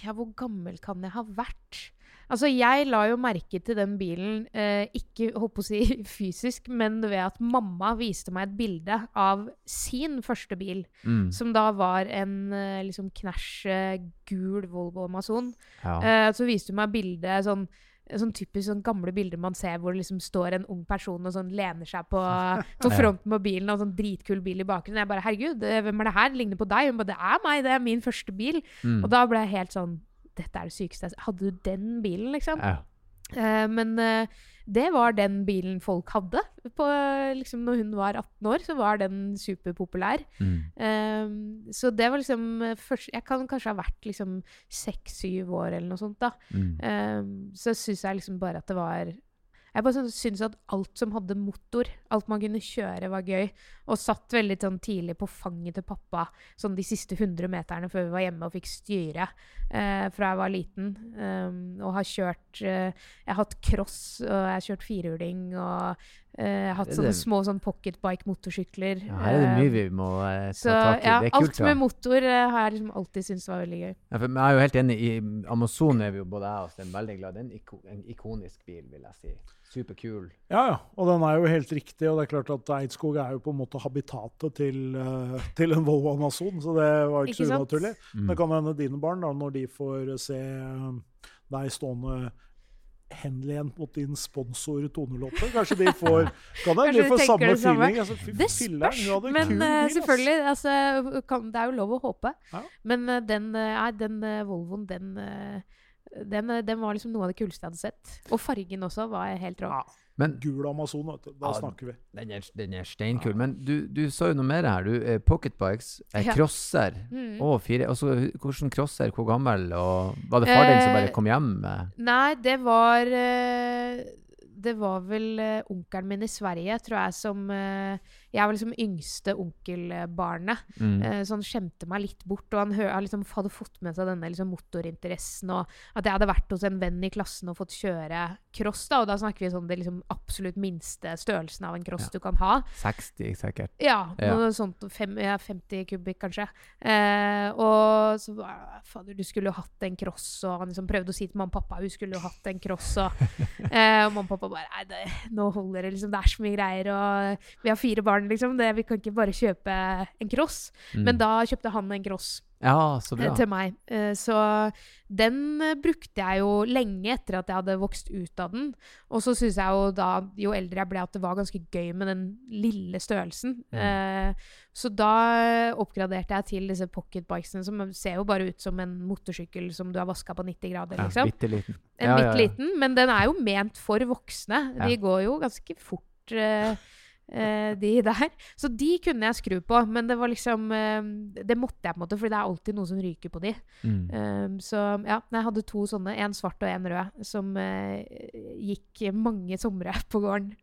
S3: ja, hvor gammel kan jeg ha vært? Altså, jeg la jo merke til den bilen, uh, ikke håper å si fysisk, men ved at mamma viste meg et bilde av sin første bil,
S1: Mm.
S3: som da var en uh, liksom knæsj gul Volvo Amazon.
S1: Ja.
S3: Så viste hun meg bildet sånn Sånn typisk sånn gamle bilder man ser hvor det liksom står en ung person og sånn lener seg på, på fronten på bilen og sånn dritkul bil i bakgrunnen. Jeg bare 'Herregud, eh, hvem er det her? Det ligner på deg.' Hun bare 'Det er meg, det er min første bil'.
S1: Mm.
S3: Og da ble jeg helt sånn Dette er det sykeste Hadde du den bilen, liksom?
S1: ja.
S3: Eh, men eh, det var den bilen folk hadde. På, liksom, når hun var 18 år, så var den superpopulær.
S1: Mm.
S3: Eh, så det var liksom først, Jeg kan kanskje ha vært liksom seks-syv år eller noe sånt, da.
S1: Mm.
S3: Eh, så syns jeg liksom bare at det var Jeg bare syntes syns at alt som hadde motor, alt man kunne kjøre, var gøy. Og satt veldig sånn tidlig på fanget til pappa sånn de siste 100 meterne før vi var hjemme og fikk styre eh, fra jeg var liten. Um, og har kjørt eh, Jeg har hatt cross, og jeg har kjørt firhjuling og eh, har hatt sånne
S1: det-
S3: små sånn pocketbike-motorsykler.
S1: Ja, her er det mye vi må uh, ta
S3: så
S1: tak i.
S3: ja,
S1: det er kult.
S3: alt
S1: da.
S3: med motor uh, har jeg liksom alltid syntes var veldig gøy.
S1: Ja, for, jeg er jo helt enig. I Amazon er vi jo både jeg og Sten veldig glad i. Det er en, iko en ikonisk bil, vil jeg si. Superkul.
S2: Ja, ja. Og den er jo helt riktig. Og det er klart at Eidskog er jo på en måte habitatet til, eh, til en Volvo Amazon, så det var ikke,
S3: Ikke
S2: så unaturlig.
S1: Mm.
S2: Det kan hende dine barn, da, når de får se eh, deg stående henlent mot din sponsor Tonelåte. kanskje de får, kan
S3: Kanskje
S2: de får samme
S3: det
S2: feeling. Altså, fy
S3: Det spørs,
S2: hun
S3: men
S2: kul uh,
S3: selvfølgelig. Altså, kan, det er jo lov å håpe.
S2: Ja.
S3: Men uh, den, uh, den Volvoen, den, den, den var liksom noe av det kuleste jeg hadde sett. Og fargen også var helt rå.
S2: Ja,
S1: Men
S2: gul Amazon, vet du. Da
S1: Ja,
S2: snakker vi.
S1: den er, den er steinkul. Men du, du sa jo noe mer her. Du, eh, Pocketbikes, eh,
S3: Ja.
S1: crosser
S3: Mm.
S1: og fire altså, Hvordan crosser, hvor gammel? Og var det far din som bare
S3: Eh,
S1: kom hjem
S3: Nei, det var eh, Det var vel eh, onkelen min i Sverige, tror jeg, som eh, Jeg var liksom yngste onkelbarnet.
S1: mm.
S3: Eh, så han skjemte meg litt bort. Og han liksom hadde fått med seg denne liksom motorinteressen. Og at jeg hadde vært hos en venn i klassen og fått kjøre cross. da, Og da snakker vi sånn det liksom absolutt minste størrelsen av en cross du kan ha.
S1: 60 sikkert.
S3: Ja,
S1: Ja.
S3: sånt. Fem, ja, 50 kubikk, kanskje. Eh, og så var Fader, du skulle jo hatt en cross. Og han liksom prøvde å si til mamma og pappa hun skulle jo hatt en cross. Og, eh, og mamma og pappa bare Nei, det, nå holder det, liksom. Det er så mye greier. Og vi har fire barn, liksom. Det, vi kan ikke bare kjøpe en cross.
S1: Mm.
S3: Men da kjøpte han en cross
S1: Ja, så
S3: eh, til meg. Eh, så den eh, brukte jeg jo lenge etter at jeg hadde vokst ut av den. Og så syns jeg jo da, jo eldre jeg ble, at det var ganske gøy med den lille størrelsen.
S1: Mm.
S3: Så da oppgraderte jeg til disse pocketbikesene, som ser jo bare ut som en motorsykkel som du har vaska på 90 grader,
S1: Ja,
S3: liksom.
S1: Bitte liten.
S3: En
S1: Ja, ja,
S3: bitte
S1: ja.
S3: liten, men den er jo ment for voksne. De
S1: Ja.
S3: går jo ganske fort, eh, de der. Så de kunne jeg skru på, men det var liksom eh, Det måtte jeg på en måte, for det er alltid noe som ryker på de.
S1: Mm.
S3: Eh, så ja, jeg hadde to sånne, en svart og en rød, som eh, gikk mange somre på gården.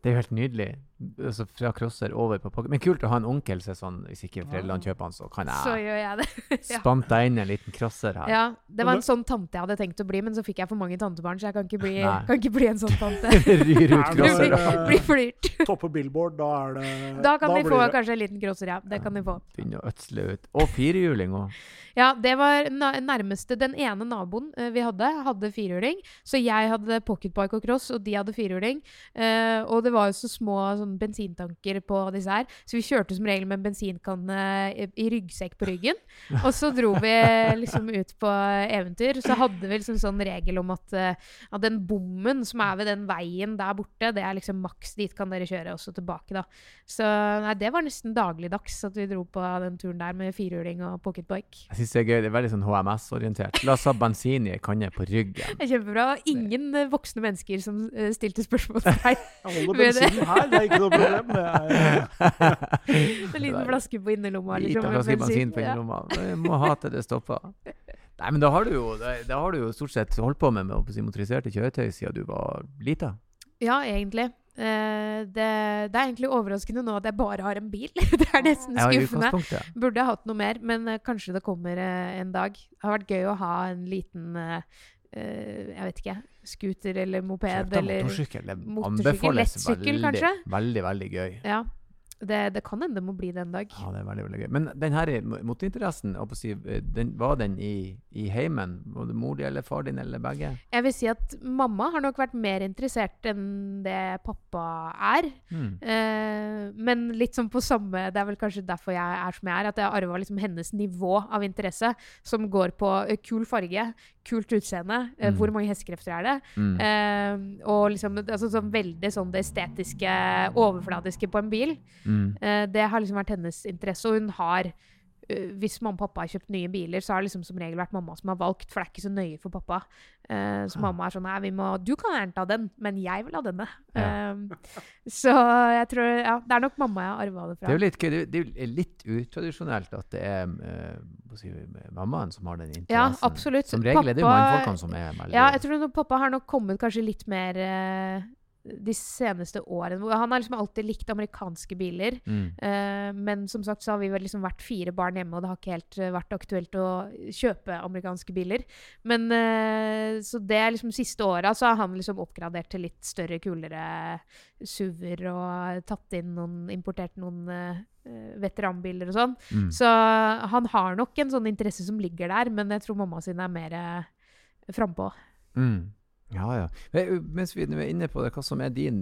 S1: Det er jo helt nydelig. Altså fra crosser over på pocket. Men kult å ha en onkel som er sånn Hvis ikke foreldrene kjøper han, så kan jeg, Så
S3: gjør jeg det. ja.
S1: spant deg inn en liten crosser her.
S3: ja, det var en sånn tante jeg hadde tenkt å bli, men så fikk jeg for mange tantebarn, så jeg kan ikke bli, kan ikke bli en sånn tante.
S1: Ryr ut crosser.
S3: blir, flirt.
S2: Toppe billboard, da er det
S3: Da kan de få
S2: det-
S3: kanskje en liten crosser, ja. Det kan de få.
S1: Begynner å ødsle ut. Og firehjuling òg.
S3: Ja, det var nærmeste Den ene naboen eh, vi hadde, hadde firehjuling. Så jeg hadde pocketbike og cross, og de hadde firehjuling. Eh, og det var jo så små sånn, bensintanker på disse her, så vi kjørte som regel med en bensinkanne i, i ryggsekk på ryggen. Og så dro vi liksom ut på eventyr. Så hadde vi liksom sånn regel om at, eh, at den bommen som er ved den veien der borte, det er liksom maks dit kan dere kjøre, også tilbake, da. Så nei, det var nesten dagligdags at vi dro på den turen der med firhjuling og pocketbike.
S1: Jeg synes det er gøy. Det er veldig sånn HMS-orientert. La oss ha bensin i ei kanne på ryggen.
S3: Det er kjempebra. Ingen eh, voksne mennesker som eh, stilte spørsmål til deg.
S2: Jeg holder bensinen her, det er ikke noe problem.
S3: En liten flaske på innerlomma.
S1: Liten flaske bensin på
S3: Ja.
S1: innerlomma. Jeg må ha til det stopper. Nei, men da har du jo, har du jo stort sett holdt på med, med si, motoriserte kjøretøy siden du var lita.
S3: Ja, egentlig. Eh, det, det er egentlig overraskende nå at jeg bare har en bil. det er nesten
S1: Ja,
S3: skuffende.
S1: utgangspunktet.
S3: Burde jeg hatt noe mer, men eh, kanskje det kommer eh, en dag. Det har vært gøy å ha en liten Jeg vet ikke. Scooter eller moped eller
S1: motorsykkel. Det anbefales veldig, veldig, veldig gøy.
S3: Ja. Det, det kan hende det må bli det en dag.
S1: Ja, det er veldig, veldig gøy. Men den her mo- motorinteressen, jeg holdt på å si, eh, den, var den i, i heimen? Både mor di eller far din eller begge?
S3: Jeg vil si at mamma har nok vært mer interessert enn det pappa er.
S1: Mm.
S3: Eh, men litt sånn på samme Det er vel kanskje derfor jeg er som jeg er. At jeg arva liksom hennes nivå av interesse, som går på eh, kul farge, kult utseende,
S1: Mm.
S3: hvor mange hestekrefter er det?
S1: Mm.
S3: Eh, og liksom altså, sånn veldig sånn det estetiske, overfladiske på en bil.
S1: Mm.
S3: Eh, det har liksom vært hennes interesse, og hun har uh, hvis mamma og pappa har kjøpt nye biler, så har det liksom som regel vært mamma som har valgt, for det er ikke så nøye for pappa. Uh, så
S1: ja.
S3: mamma er sånn Nei, vi må, du kan gjerne ta den, men jeg vil ha denne.
S1: Ja.
S3: Eh, så jeg tror Ja, det er nok mamma jeg har arva det
S1: Det er
S3: fra.
S1: jo litt. Det Det er litt utradisjonelt at det er si, mammaen som har den interessen.
S3: Ja, absolutt.
S1: Som regel er det jo
S3: Pappa-
S1: mannfolkene som er veldig
S3: Ja, jeg tror nok pappa har nok kommet kanskje litt mer de seneste årene. Han har liksom alltid likt amerikanske biler.
S1: mm.
S3: Uh, men som sagt så har vi liksom vært fire barn hjemme, og det har ikke helt eh, vært aktuelt å kjøpe amerikanske biler. Men uh, Så det er liksom siste åra så har han liksom oppgradert til litt større, kulere SUV-er og tatt inn noen Importert noen eh, veteranbiler og sånn.
S1: Mm.
S3: Så han har nok en sånn interesse som ligger der, men jeg tror mamma sin er mer uh, frampå.
S1: Mm. Ja, ja. Men, Mens vi er inne på det, hva som er din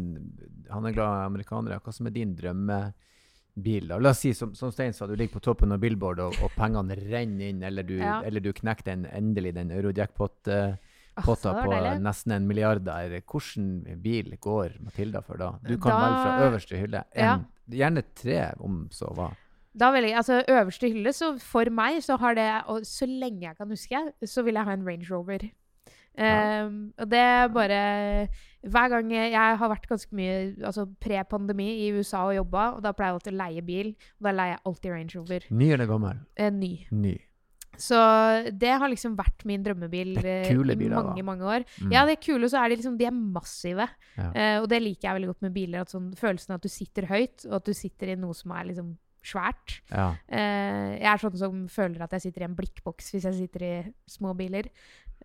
S1: Han er glad i amerikanere. Hva som er din drømmebil? da? La oss si, som, som Stein sa, du ligger på toppen av Billboard, og, og pengene renner inn, eller du,
S3: Ja.
S1: eller du knekker den, endelig den Eurojackpot-potta
S3: uh,
S1: på
S3: deilig.
S1: nesten en milliard der. Hvilken bil går Matilda for da? Du kan
S3: Da-
S1: velge fra øverste hylle. En,
S3: Ja.
S1: Gjerne tre, om så hva.
S3: Da vil jeg, altså Øverste hylle, så for meg så har det Og så lenge jeg kan huske, så vil jeg ha en Range Rover. Um, og det er bare Hver gang jeg, har vært ganske mye altså pre-pandemi i USA og jobba, og da pleier jeg alltid å leie bil. Og da leier jeg alltid Range Rover.
S1: Ny eller gammel?
S3: Eh, ny.
S1: Ny.
S3: Så det har liksom vært min drømmebil eh,
S1: kule
S3: i
S1: biler, da.
S3: mange, mange år.
S1: Mm.
S3: Ja, det er kule, så er de liksom De er massive.
S1: Ja.
S3: Eh, og det liker jeg veldig godt med biler. At sånn, følelsen av at du sitter høyt, og at du sitter i noe som er liksom svært.
S1: ja.
S3: Uh, jeg er sånn som føler at jeg sitter i en blikkboks hvis jeg sitter i små biler.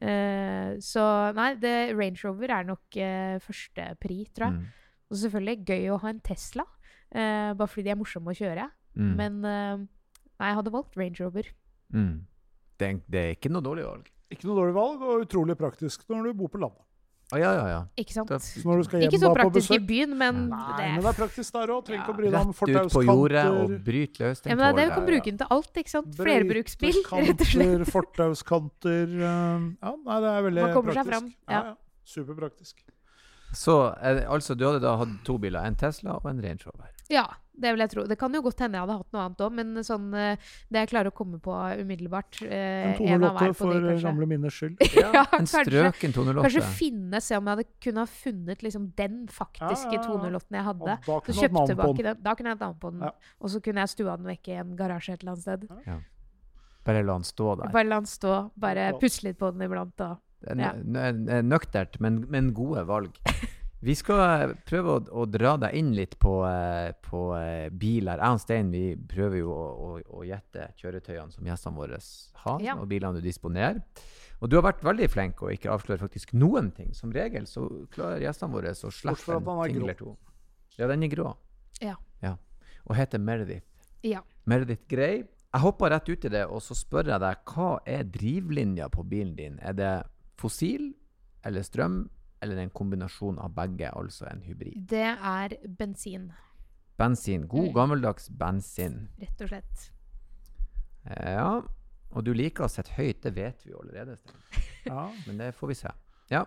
S3: Uh, så nei, det, Range Rover er nok uh, første pri, tror jeg.
S1: Mm.
S3: Og selvfølgelig gøy å ha en Tesla, uh, bare fordi de er morsomme å kjøre.
S1: Mm.
S3: Men eh, nei, jeg hadde valgt Range Rover.
S1: Mm. Det, er, det er ikke noe dårlig valg.
S2: ikke noe dårlig valg, og utrolig praktisk når du bor på landet.
S1: Å ja, ja, ja.
S3: Ikke sant?
S2: Så når du skal hjem
S3: Ikke så praktisk i byen, men
S2: Nei,
S3: det,
S2: men det er praktisk der òg. Trenger ikke å bry deg om
S1: Rett ut på jordet og bryt løs. Den
S3: ja, men det det vi kan bruke den til alt. ikke sant? Flerbruksbil, rett og slett.
S2: Fortauskanter eh, Ja, nei, det er veldig
S3: Man kommer
S2: praktisk.
S3: fram,
S2: Ja,
S3: ja.
S2: ja. Superpraktisk.
S1: Så eh, altså, du hadde da hatt to biler. En Tesla og en Range Rover.
S3: Ja, det vil jeg tro. Det kan jo godt hende jeg hadde hatt noe annet òg, men sånn eh, det jeg klarer å komme på umiddelbart
S2: En
S3: eh, av
S2: 208 for
S3: de,
S2: gamle minners skyld.
S3: Ja,
S1: en
S3: strøk
S1: strøken 208.
S3: Kanskje finne, se om jeg hadde kunne ha funnet liksom den faktiske
S2: Ja, ja, ja.
S3: 208-en jeg hadde.
S2: Da kunne hatt
S3: kjøpte tilbake
S2: den.
S3: Da kunne jeg hatt navn på den.
S2: Ja.
S3: Og så kunne jeg stua den vekk i en garasje et eller annet sted.
S1: Bare la den stå der.
S3: Bare la den stå. Bare
S2: Ja.
S3: pusse litt på den iblant. Da. Ja.
S1: n- n- men, men gode valg. Vi skal eh, prøve å, å dra deg inn litt på, eh, på eh, biler. Jeg og Stein vi prøver jo å, å, å gjette kjøretøyene som gjestene våre har,
S3: Ja.
S1: og bilene du disponerer. Og du har vært veldig flink og ikke avslører faktisk noen ting. Som regel så klarer gjestene våre å slippe en ting eller to. Ja, den er grå.
S3: Ja.
S1: Og heter Meredith.
S3: Ja.
S1: Meredith Grey. Jeg hopper rett ut i det, og så spør jeg deg hva er drivlinja på bilen din? Er det fossil eller strøm, eller en kombinasjon av begge, altså en hybrid?
S3: Det er bensin,
S1: Bensin. God,
S3: Mm.
S1: gammeldags bensin.
S3: rett og slett.
S1: Ja, og du liker å sette høyt, det vet vi jo allerede.
S2: Ja.
S1: Men det får vi se. Ja.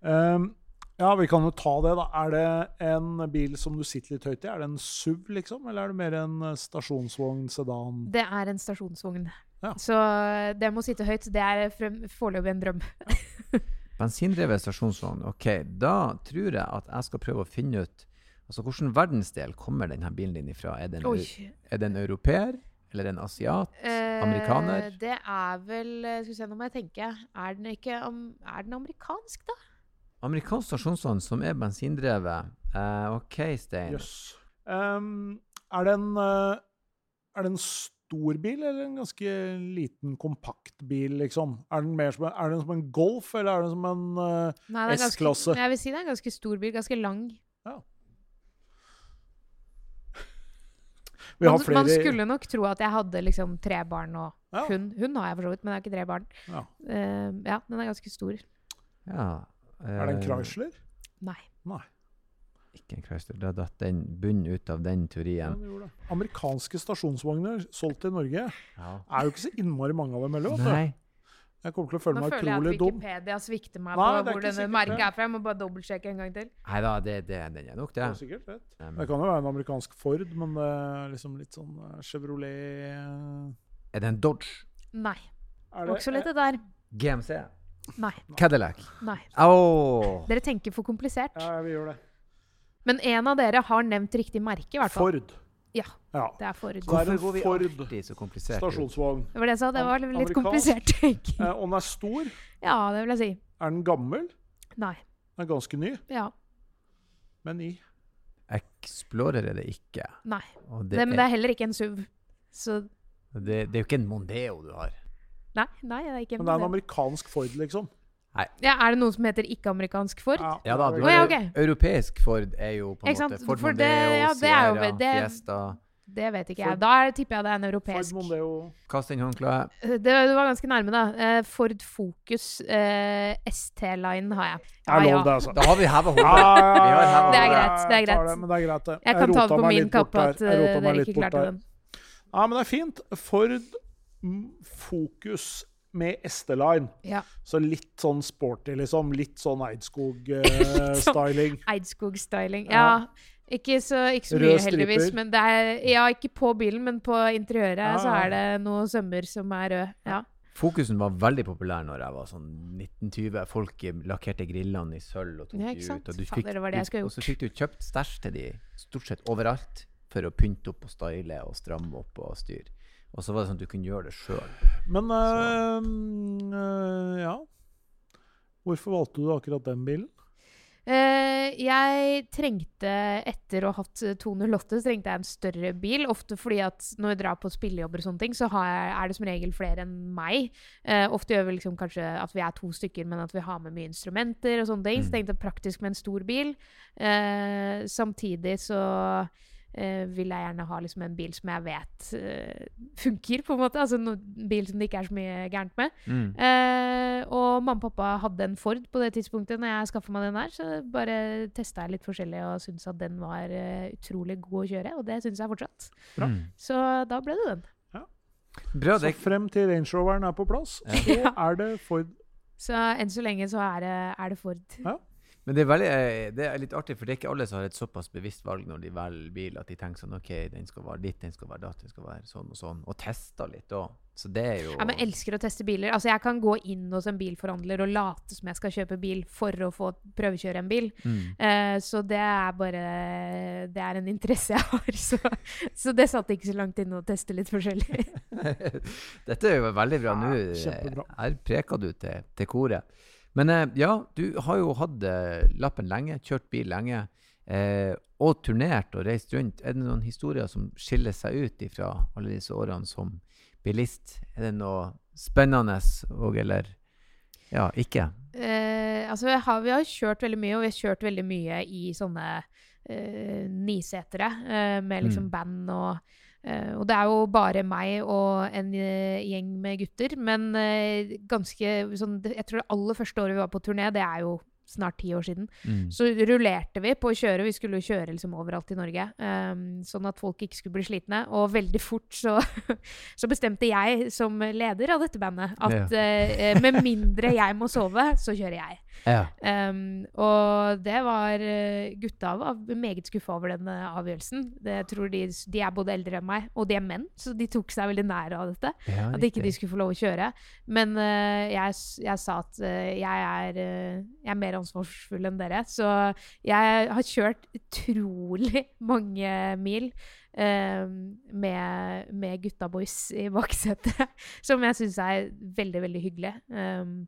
S2: Um, ja, vi kan jo ta det, da. Er det en bil som du sitter litt høyt i? Er det en SUV, liksom? Eller er det mer en eh, stasjonsvogn, sedan?
S3: Det er en stasjonsvogn.
S2: Ja.
S3: Så det med å sitte høyt, det er foreløpig en drøm.
S1: Bensindrevet stasjonsvogn. Ok, da tror jeg at jeg skal prøve å finne ut Altså, Hvilken verdensdel kommer denne bilen din ifra? Er det en, er det en europeer? Eller en asiat?
S3: Eh,
S1: Amerikaner?
S3: Det er vel eh, Skal vi se, nå må jeg tenke. Er den ikke Er den amerikansk, da?
S1: Amerikansk stasjonsvogn som er bensindrevet. Uh, OK, Stein.
S2: Jøss. Um, er det en eh, Er den en stor bil, eller en ganske liten, kompakt bil, liksom? Er den, mer som en, er den som en Golf, eller er den som en
S3: ganske-
S2: S-klasse.
S3: Jeg vil si det er en ganske stor bil. Ganske lang.
S2: Vi har
S3: Man,
S2: flere
S3: man skulle nok tro at jeg hadde liksom tre barn og
S2: Ja.
S3: hund. Hund har jeg for så vidt, men jeg har ikke tre barn.
S2: Ja.
S3: Uh, ja, den er ganske stor.
S1: Ja,
S2: Er det en
S1: eh,
S2: Chrysler?
S3: Nei.
S2: Nei.
S1: Ikke en Chrysler. Da datt den bunnen ut av den teorien.
S2: Ja. Amerikanske stasjonsvogner solgt i Norge
S1: Ja.
S2: er jo ikke så innmari mange av dem heller.
S1: Nei.
S2: Jeg kommer til å føle
S3: Nå
S2: meg
S3: føler jeg at. Wikipedia svikter meg
S2: Nei,
S3: på hvor denne merket er fra. Jeg må bare dobbeltsjekke en gang til.
S1: Nei da, det, det, den er nok
S2: Det
S1: det.
S2: er sikkert vet.
S1: Um,
S2: Det kan jo være en amerikansk Ford, men det er liksom litt sånn eh, Chevrolet eh,
S1: er det en Dodge?
S3: Nei.
S2: Er
S3: det, Også litt det der.
S1: GMC?
S3: Nei.
S1: Cadillac?
S3: Nei.
S1: Oh.
S3: Dere tenker for komplisert.
S2: Ja, vi gjør det.
S3: Men en av dere har nevnt riktig merke, i hvert fall.
S2: Ford.
S3: Ja.
S2: Ja.
S3: Det er Ford.
S2: Det er
S1: Hvorfor
S2: en
S1: går vi
S2: Ford
S1: alltid så komplisert?
S2: stasjonsvogn.
S3: Det var det jeg sa. Det var litt
S2: Amerikansk.
S3: komplisert.
S2: Eh, og den er stor.
S3: Ja, det vil jeg si.
S2: Er den gammel?
S3: Nei.
S2: Den er ganske ny,
S3: Ja.
S2: men i
S1: Explorer er det ikke.
S3: Nei.
S1: Og
S3: Det,
S1: det,
S3: men det
S1: er,
S3: er heller ikke en SUV. Så
S1: det, det er jo ikke en Mondeo du har.
S3: Nei, nei, det er ikke en Mondeo.
S2: Men det er en amerikansk Ford, liksom.
S3: Ja, er det noe som heter ikke-amerikansk Ford?
S1: Ja da, du
S3: Å, ja,
S1: jo. Europeisk Ford er jo på en måte Ford
S3: For det-
S1: Mondeo,
S3: ja, det er jo-
S1: Sierra,
S3: det-
S1: Fiesta.
S3: Det vet ikke
S2: Ford-
S3: jeg. Da er- tipper jeg det er en
S2: Ford
S3: europeisk.
S2: Mondeo.
S1: Kast inn håndkleet.
S3: Det, det var ganske nærme, da. Eh, Ford Focus uh, ST-line har jeg.
S2: Jeg lov, det, altså.
S1: Da har vi heva hodet.
S2: ja, ja, ja,
S3: Det er greit, det er greit.
S2: men det er greit, det.
S3: Jeg kan ta det på min kappe at eh, dere ikke klarte den.
S2: Ja, men det er fint. Ford mm, Focus med ST-line.
S3: Ja.
S2: Så litt sånn sporty, liksom. Litt sånn Eidskog-styling.
S3: Eidskog-styling.
S2: Ja.
S3: Ja. Ikke så, ikke så mye, heldigvis. Men det er, ja, ikke på bilen, men på interiøret
S2: Ja,
S3: så er det noen sømmer som er røde. Ja.
S1: Fokusen var veldig populær når jeg var sånn 1920. Folk eh, lakkerte grillene i sølv og tok
S3: Ja,
S1: de ut. Og, du
S3: Fader,
S1: fikk,
S3: det
S1: og så fikk du kjøpt stæsj til de stort sett overalt for å pynte opp og style og stramme opp og styre. Og så var det sånn at du kunne gjøre det sjøl.
S2: Men øh, øh, ja Hvorfor valgte du akkurat den bilen?
S3: Uh, jeg trengte, etter å ha hatt 208, så trengte jeg en større bil. Ofte fordi at når jeg drar på spillejobber og sånne ting, så har jeg, er det som regel flere enn meg. Uh, ofte gjør vi liksom kanskje at vi er to stykker, men at vi har med mye instrumenter og sånne ting. Så
S1: Mm.
S3: tenkte jeg praktisk med en stor bil. Uh, samtidig så eh, vil jeg gjerne ha liksom en bil som jeg vet eh, funker, på en måte. Altså en bil som det ikke er så mye gærent med.
S1: Mm.
S3: Eh, og mamma og pappa hadde en Ford på det tidspunktet når jeg skaffa meg den der, så bare testa jeg litt forskjellig og syntes at den var eh, utrolig god å kjøre, og det syns jeg fortsatt.
S2: Bra.
S1: Mm.
S3: Så da ble det den.
S1: Bra.
S2: Så frem til Range Roveren er på plass, så
S3: Ja.
S2: er det Ford.
S3: Så enn så lenge så er det, er det Ford.
S1: Men det er, veldig, eh, det er litt artig, for det er ikke alle som har et såpass bevisst valg når de velger bil, at de tenker sånn OK, den skal være ditt, den skal være datt, den skal være sånn og sånn. Og tester litt òg. Så det er jo
S3: Ja, men jeg elsker å teste biler. Altså Jeg kan gå inn hos en bilforhandler og late som jeg skal kjøpe bil for å få prøvekjøre en bil.
S1: mm.
S3: Uh, så det er bare Det er en interesse jeg har. Så, så det satt ikke så langt inne å teste litt forskjellig.
S1: Dette er jo veldig bra. Nå
S2: Ja, kjempebra.
S1: her preker du til, til koret. Men eh, ja, du har jo hatt eh, lappen lenge, kjørt bil lenge, eh, og turnert og reist rundt. Er det noen historier som skiller seg ut fra alle disse årene som bilist? Er det noe spennende og eller ja, ikke?
S3: Eh, altså, vi har, vi har kjørt veldig mye, og vi har kjørt veldig mye i sånne eh, nisetere eh, med liksom
S1: Mm.
S3: band og og det er jo bare meg og en eh, gjeng med gutter. Men eh, ganske sånn Jeg tror det aller første året vi var på turné, det er jo snart ti år siden.
S1: Mm.
S3: Så rullerte vi på å kjøre. Vi skulle jo kjøre liksom overalt i Norge. um, sånn at folk ikke skulle bli slitne. Og veldig fort så, så bestemte jeg som leder av dette bandet at eh, med mindre jeg må sove, så kjører jeg.
S1: Ja.
S3: Um, og det var eh, Gutta var meget skuffa over den eh, avgjørelsen. Det, de, de er både eldre enn meg, og de er menn, så de tok seg veldig nær av dette.
S1: ja
S3: At ikke de skulle få lov å kjøre. Men uh, jeg, jeg sa at uh, jeg, er, uh, jeg er mer ansvarsfull enn dere. Så jeg har kjørt utrolig mange mil med, med gutta boys i baksetet. Som jeg syns er veldig, veldig hyggelig. Um,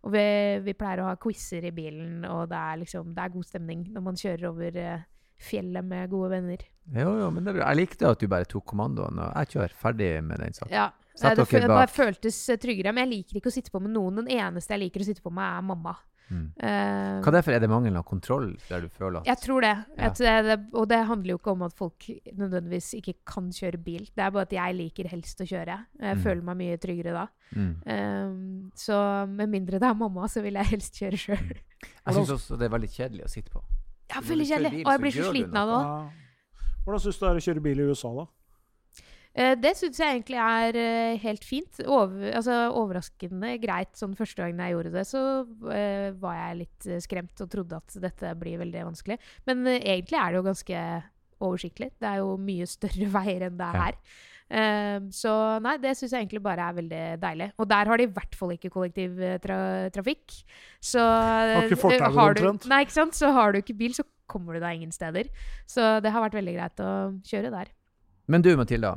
S3: og vi, vi pleier å ha quizer i bilen, og det er, liksom, det er god stemning når man kjører over eh, fjellet med gode venner.
S1: Jo, jo, men det er. Jeg likte at du bare tok kommandoen, og jeg kjører ferdig med den saken.
S3: Ja,
S1: Satt
S3: eh, det, det bare føltes tryggere. Men jeg liker ikke å sitte på med noen. Den eneste jeg liker å sitte på med, er mamma.
S1: Mm.
S3: Uh,
S1: Hva derfor er det mangel av kontroll der du føler at
S3: jeg tror det.
S1: Ja.
S3: At det, det. Og det handler jo ikke om at folk nødvendigvis ikke kan kjøre bil. Det er bare at jeg liker helst å kjøre. Jeg
S1: Mm.
S3: føler meg mye tryggere da.
S1: mm.
S3: Eh, så med mindre det er mamma, så vil jeg helst kjøre sjøl.
S1: Jeg syns også det er veldig kjedelig å sitte på.
S3: Ja, veldig kjedelig.
S1: bil,
S3: Og jeg blir så sliten av det òg.
S2: Hvordan syns du det er å kjøre bil i USA, da?
S3: Eh, det syns jeg egentlig er eh, helt fint. Over, altså, overraskende greit. Sånn første gangen jeg gjorde det, så uh, var jeg litt skremt og trodde at dette blir veldig vanskelig. Men uh, egentlig er det jo ganske oversiktlig. Det er jo mye større veier enn det er
S1: Ja.
S3: her. Eh, så nei, det syns jeg egentlig bare er veldig deilig. Og der har de i hvert fall ikke kollektivtrafikk. Så
S2: Har ikke
S3: har du-
S2: omtrent.
S3: Nei, ikke sant. Så har du ikke bil, så kommer du deg ingen steder. Så det har vært veldig greit å kjøre der.
S1: Men du, Matilda.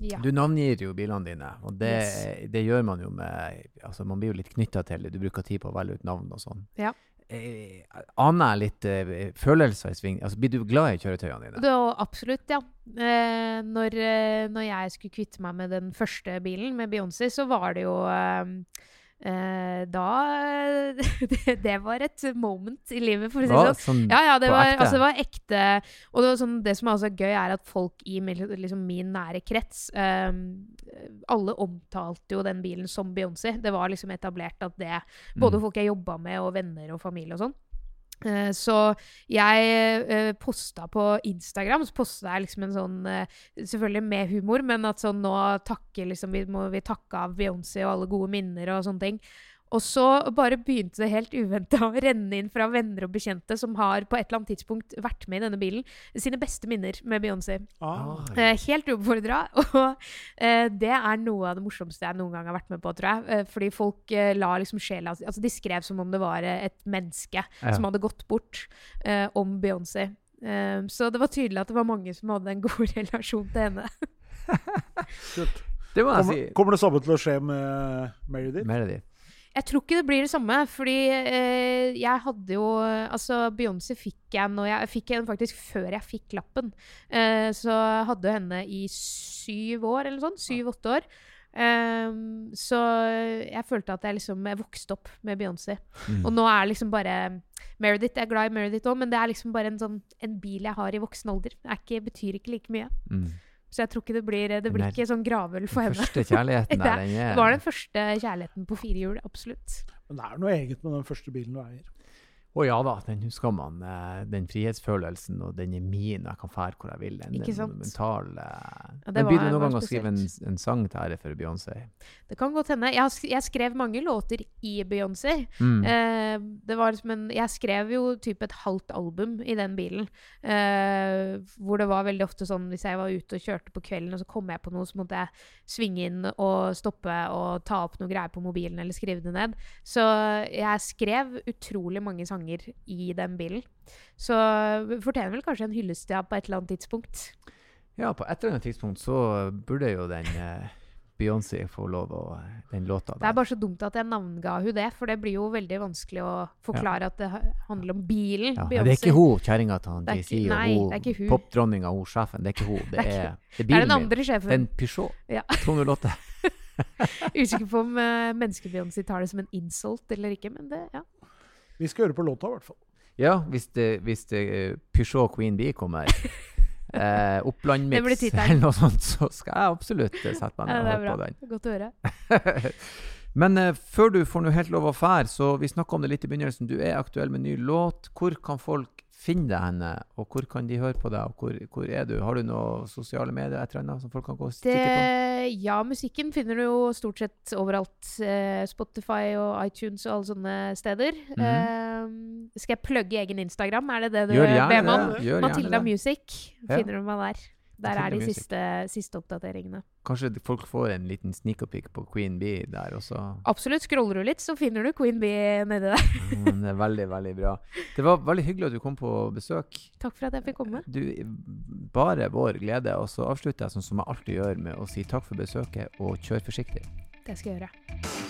S3: Ja.
S1: Du navngir jo bilene dine, og det,
S3: Yes.
S1: det gjør man jo med altså Man blir jo litt knytta til det. Du bruker tid på å velge ut navn og sånn.
S3: Ja.
S1: Eh, aner jeg litt eh, følelser i sving? Altså, Blir du glad i kjøretøyene dine?
S3: Det absolutt, ja. Eh, når, eh, når jeg skulle kvitte meg med den første bilen, med Beyoncé, så var det jo eh, eh, Da det, det var et moment i livet, for å si det sånn.
S1: Sånn,
S3: Ja, ja, det var, altså, det var ekte. Og det, var sånn, det som er også gøy, er at folk i liksom, min nære krets um, Alle omtalte jo den bilen som Beyoncé. Det var liksom etablert at det Både
S1: Mm.
S3: folk jeg jobba med, og venner og familie og sånn. Eh, så jeg uh, posta på Instagram så posta jeg liksom en sånn eh, Selvfølgelig med humor, men at sånn nå takke, liksom, vi må vi takke av Beyoncé og alle gode minner og sånne ting. Og så bare begynte det helt uventa å renne inn fra venner og bekjente som har på et eller annet tidspunkt vært med i denne bilen, sine beste minner med Beyoncé.
S2: Ah.
S3: Eh, helt uoppfordra. Og eh, det er noe av det morsomste jeg noen gang har vært med på, tror jeg. Eh, fordi folk la liksom sjela Altså, de skrev som om det var et menneske
S1: Ja.
S3: som hadde gått bort eh, om Beyoncé. Eh, så det var tydelig at det var mange som hadde en god relasjon til henne.
S2: Kult.
S1: Det må jeg
S2: Kommer,
S1: si.
S2: kommer det samme til å skje med Meredith?
S1: Meredith.
S3: Jeg tror ikke det blir det samme, fordi eh, jeg hadde jo Altså, Beyoncé fikk jeg når jeg fikk henne faktisk før jeg fikk lappen. Eh, så hadde henne i syv år, eller sånn. Syv-åtte år. Ehm, så jeg følte at jeg liksom jeg vokste opp med Beyoncé.
S1: Mm.
S3: Og nå er liksom bare Meredith, Jeg er glad i Meredith òg, men det er liksom bare en, sånn, en bil jeg har i voksen alder. Det ikke, betyr ikke like mye.
S1: Mm.
S3: Så jeg tror ikke det blir Det blir ikke sånn gravøl for henne.
S1: første kjærligheten der, den er
S3: Det var den første kjærligheten på fire hjul, absolutt.
S2: Men det er noe eget med den første bilen du eier.
S1: Å ja da, den husker man. eh, Den frihetsfølelsen og den er min, jeg kan fære hvor jeg vil. Den,
S3: Ikke sant?
S1: Den eh.
S3: Ja, det var-
S1: noen gang å skrive en, en sang til ære for Beyoncé?
S3: Det kan godt hende. Jeg, har jeg skrev mange låter i Beyoncé.
S1: Mm.
S3: Eh, det var liksom en, jeg skrev jo typ et halvt album i den bilen. Eh, hvor det var veldig ofte sånn hvis jeg var ute og kjørte på kvelden, og så kom jeg på noe, så måtte jeg svinge inn og stoppe og ta opp noe greier på mobilen eller skrive det ned. Så jeg skrev utrolig mange sanger i den bilen. Så fortjener vel kanskje en hyllest ja, på et eller annet tidspunkt.
S1: Ja, på et eller annet tidspunkt så burde jo den eh, Beyoncé få lov å Den låta
S3: Det er bare så dumt at jeg navnga hun det, for det blir jo veldig vanskelig å forklare at det handler om bilen.
S1: Ja, det er ikke hun kjæringa til han
S3: er
S1: JC og
S3: er
S1: hun popdronninga og hun sjefen. Det er ikke hun. Det
S3: Det er
S1: bilen
S3: min.
S1: det er
S3: er den andre sjefen.
S1: Det er en Peugeot
S3: Ja.
S1: 208.
S3: Usikker på om uh, menneske-Beyoncé tar det som en insult eller ikke, men det, ja.
S2: Vi skal høre på låta, i hvert fall.
S1: Ja, hvis det, hvis det eh, Peugeot Queen Bee kommer, eh,
S3: Det
S1: Oppland-mix eller noe sånt, så skal jeg absolutt sette meg ned og høre på den.
S3: Godt å høre.
S1: Men eh, før du får noe helt lov å fære, så vi snakka om det litt i begynnelsen. Du er aktuell med ny låt. Hvor kan folk finne deg henne, og hvor kan de høre på deg? og Hvor, hvor er du? Har du noe sosiale medier et eller annet som folk kan gå og stikke på?
S3: Ja, musikken finner du jo stort sett overalt. Eh, Spotify og iTunes og alle sånne steder.
S1: Mhm.
S3: Eh, skal jeg plugge egen Instagram? Er det det du ber meg om? Matilda
S1: det.
S3: Music finner du meg der. Der er de siste, siste oppdateringene.
S1: Kanskje folk får en liten sneak peek på Queen Bee der også.
S3: Absolutt. Scroller du litt, så finner du Queen Bee nedi der.
S1: mm, det er veldig, veldig bra. Det var veldig hyggelig at du kom på besøk.
S3: Takk for at jeg fikk komme.
S1: Du, bare vår glede. Og så avslutter jeg sånn som jeg alltid gjør, med å si takk for besøket og kjør forsiktig.
S3: Det skal jeg gjøre.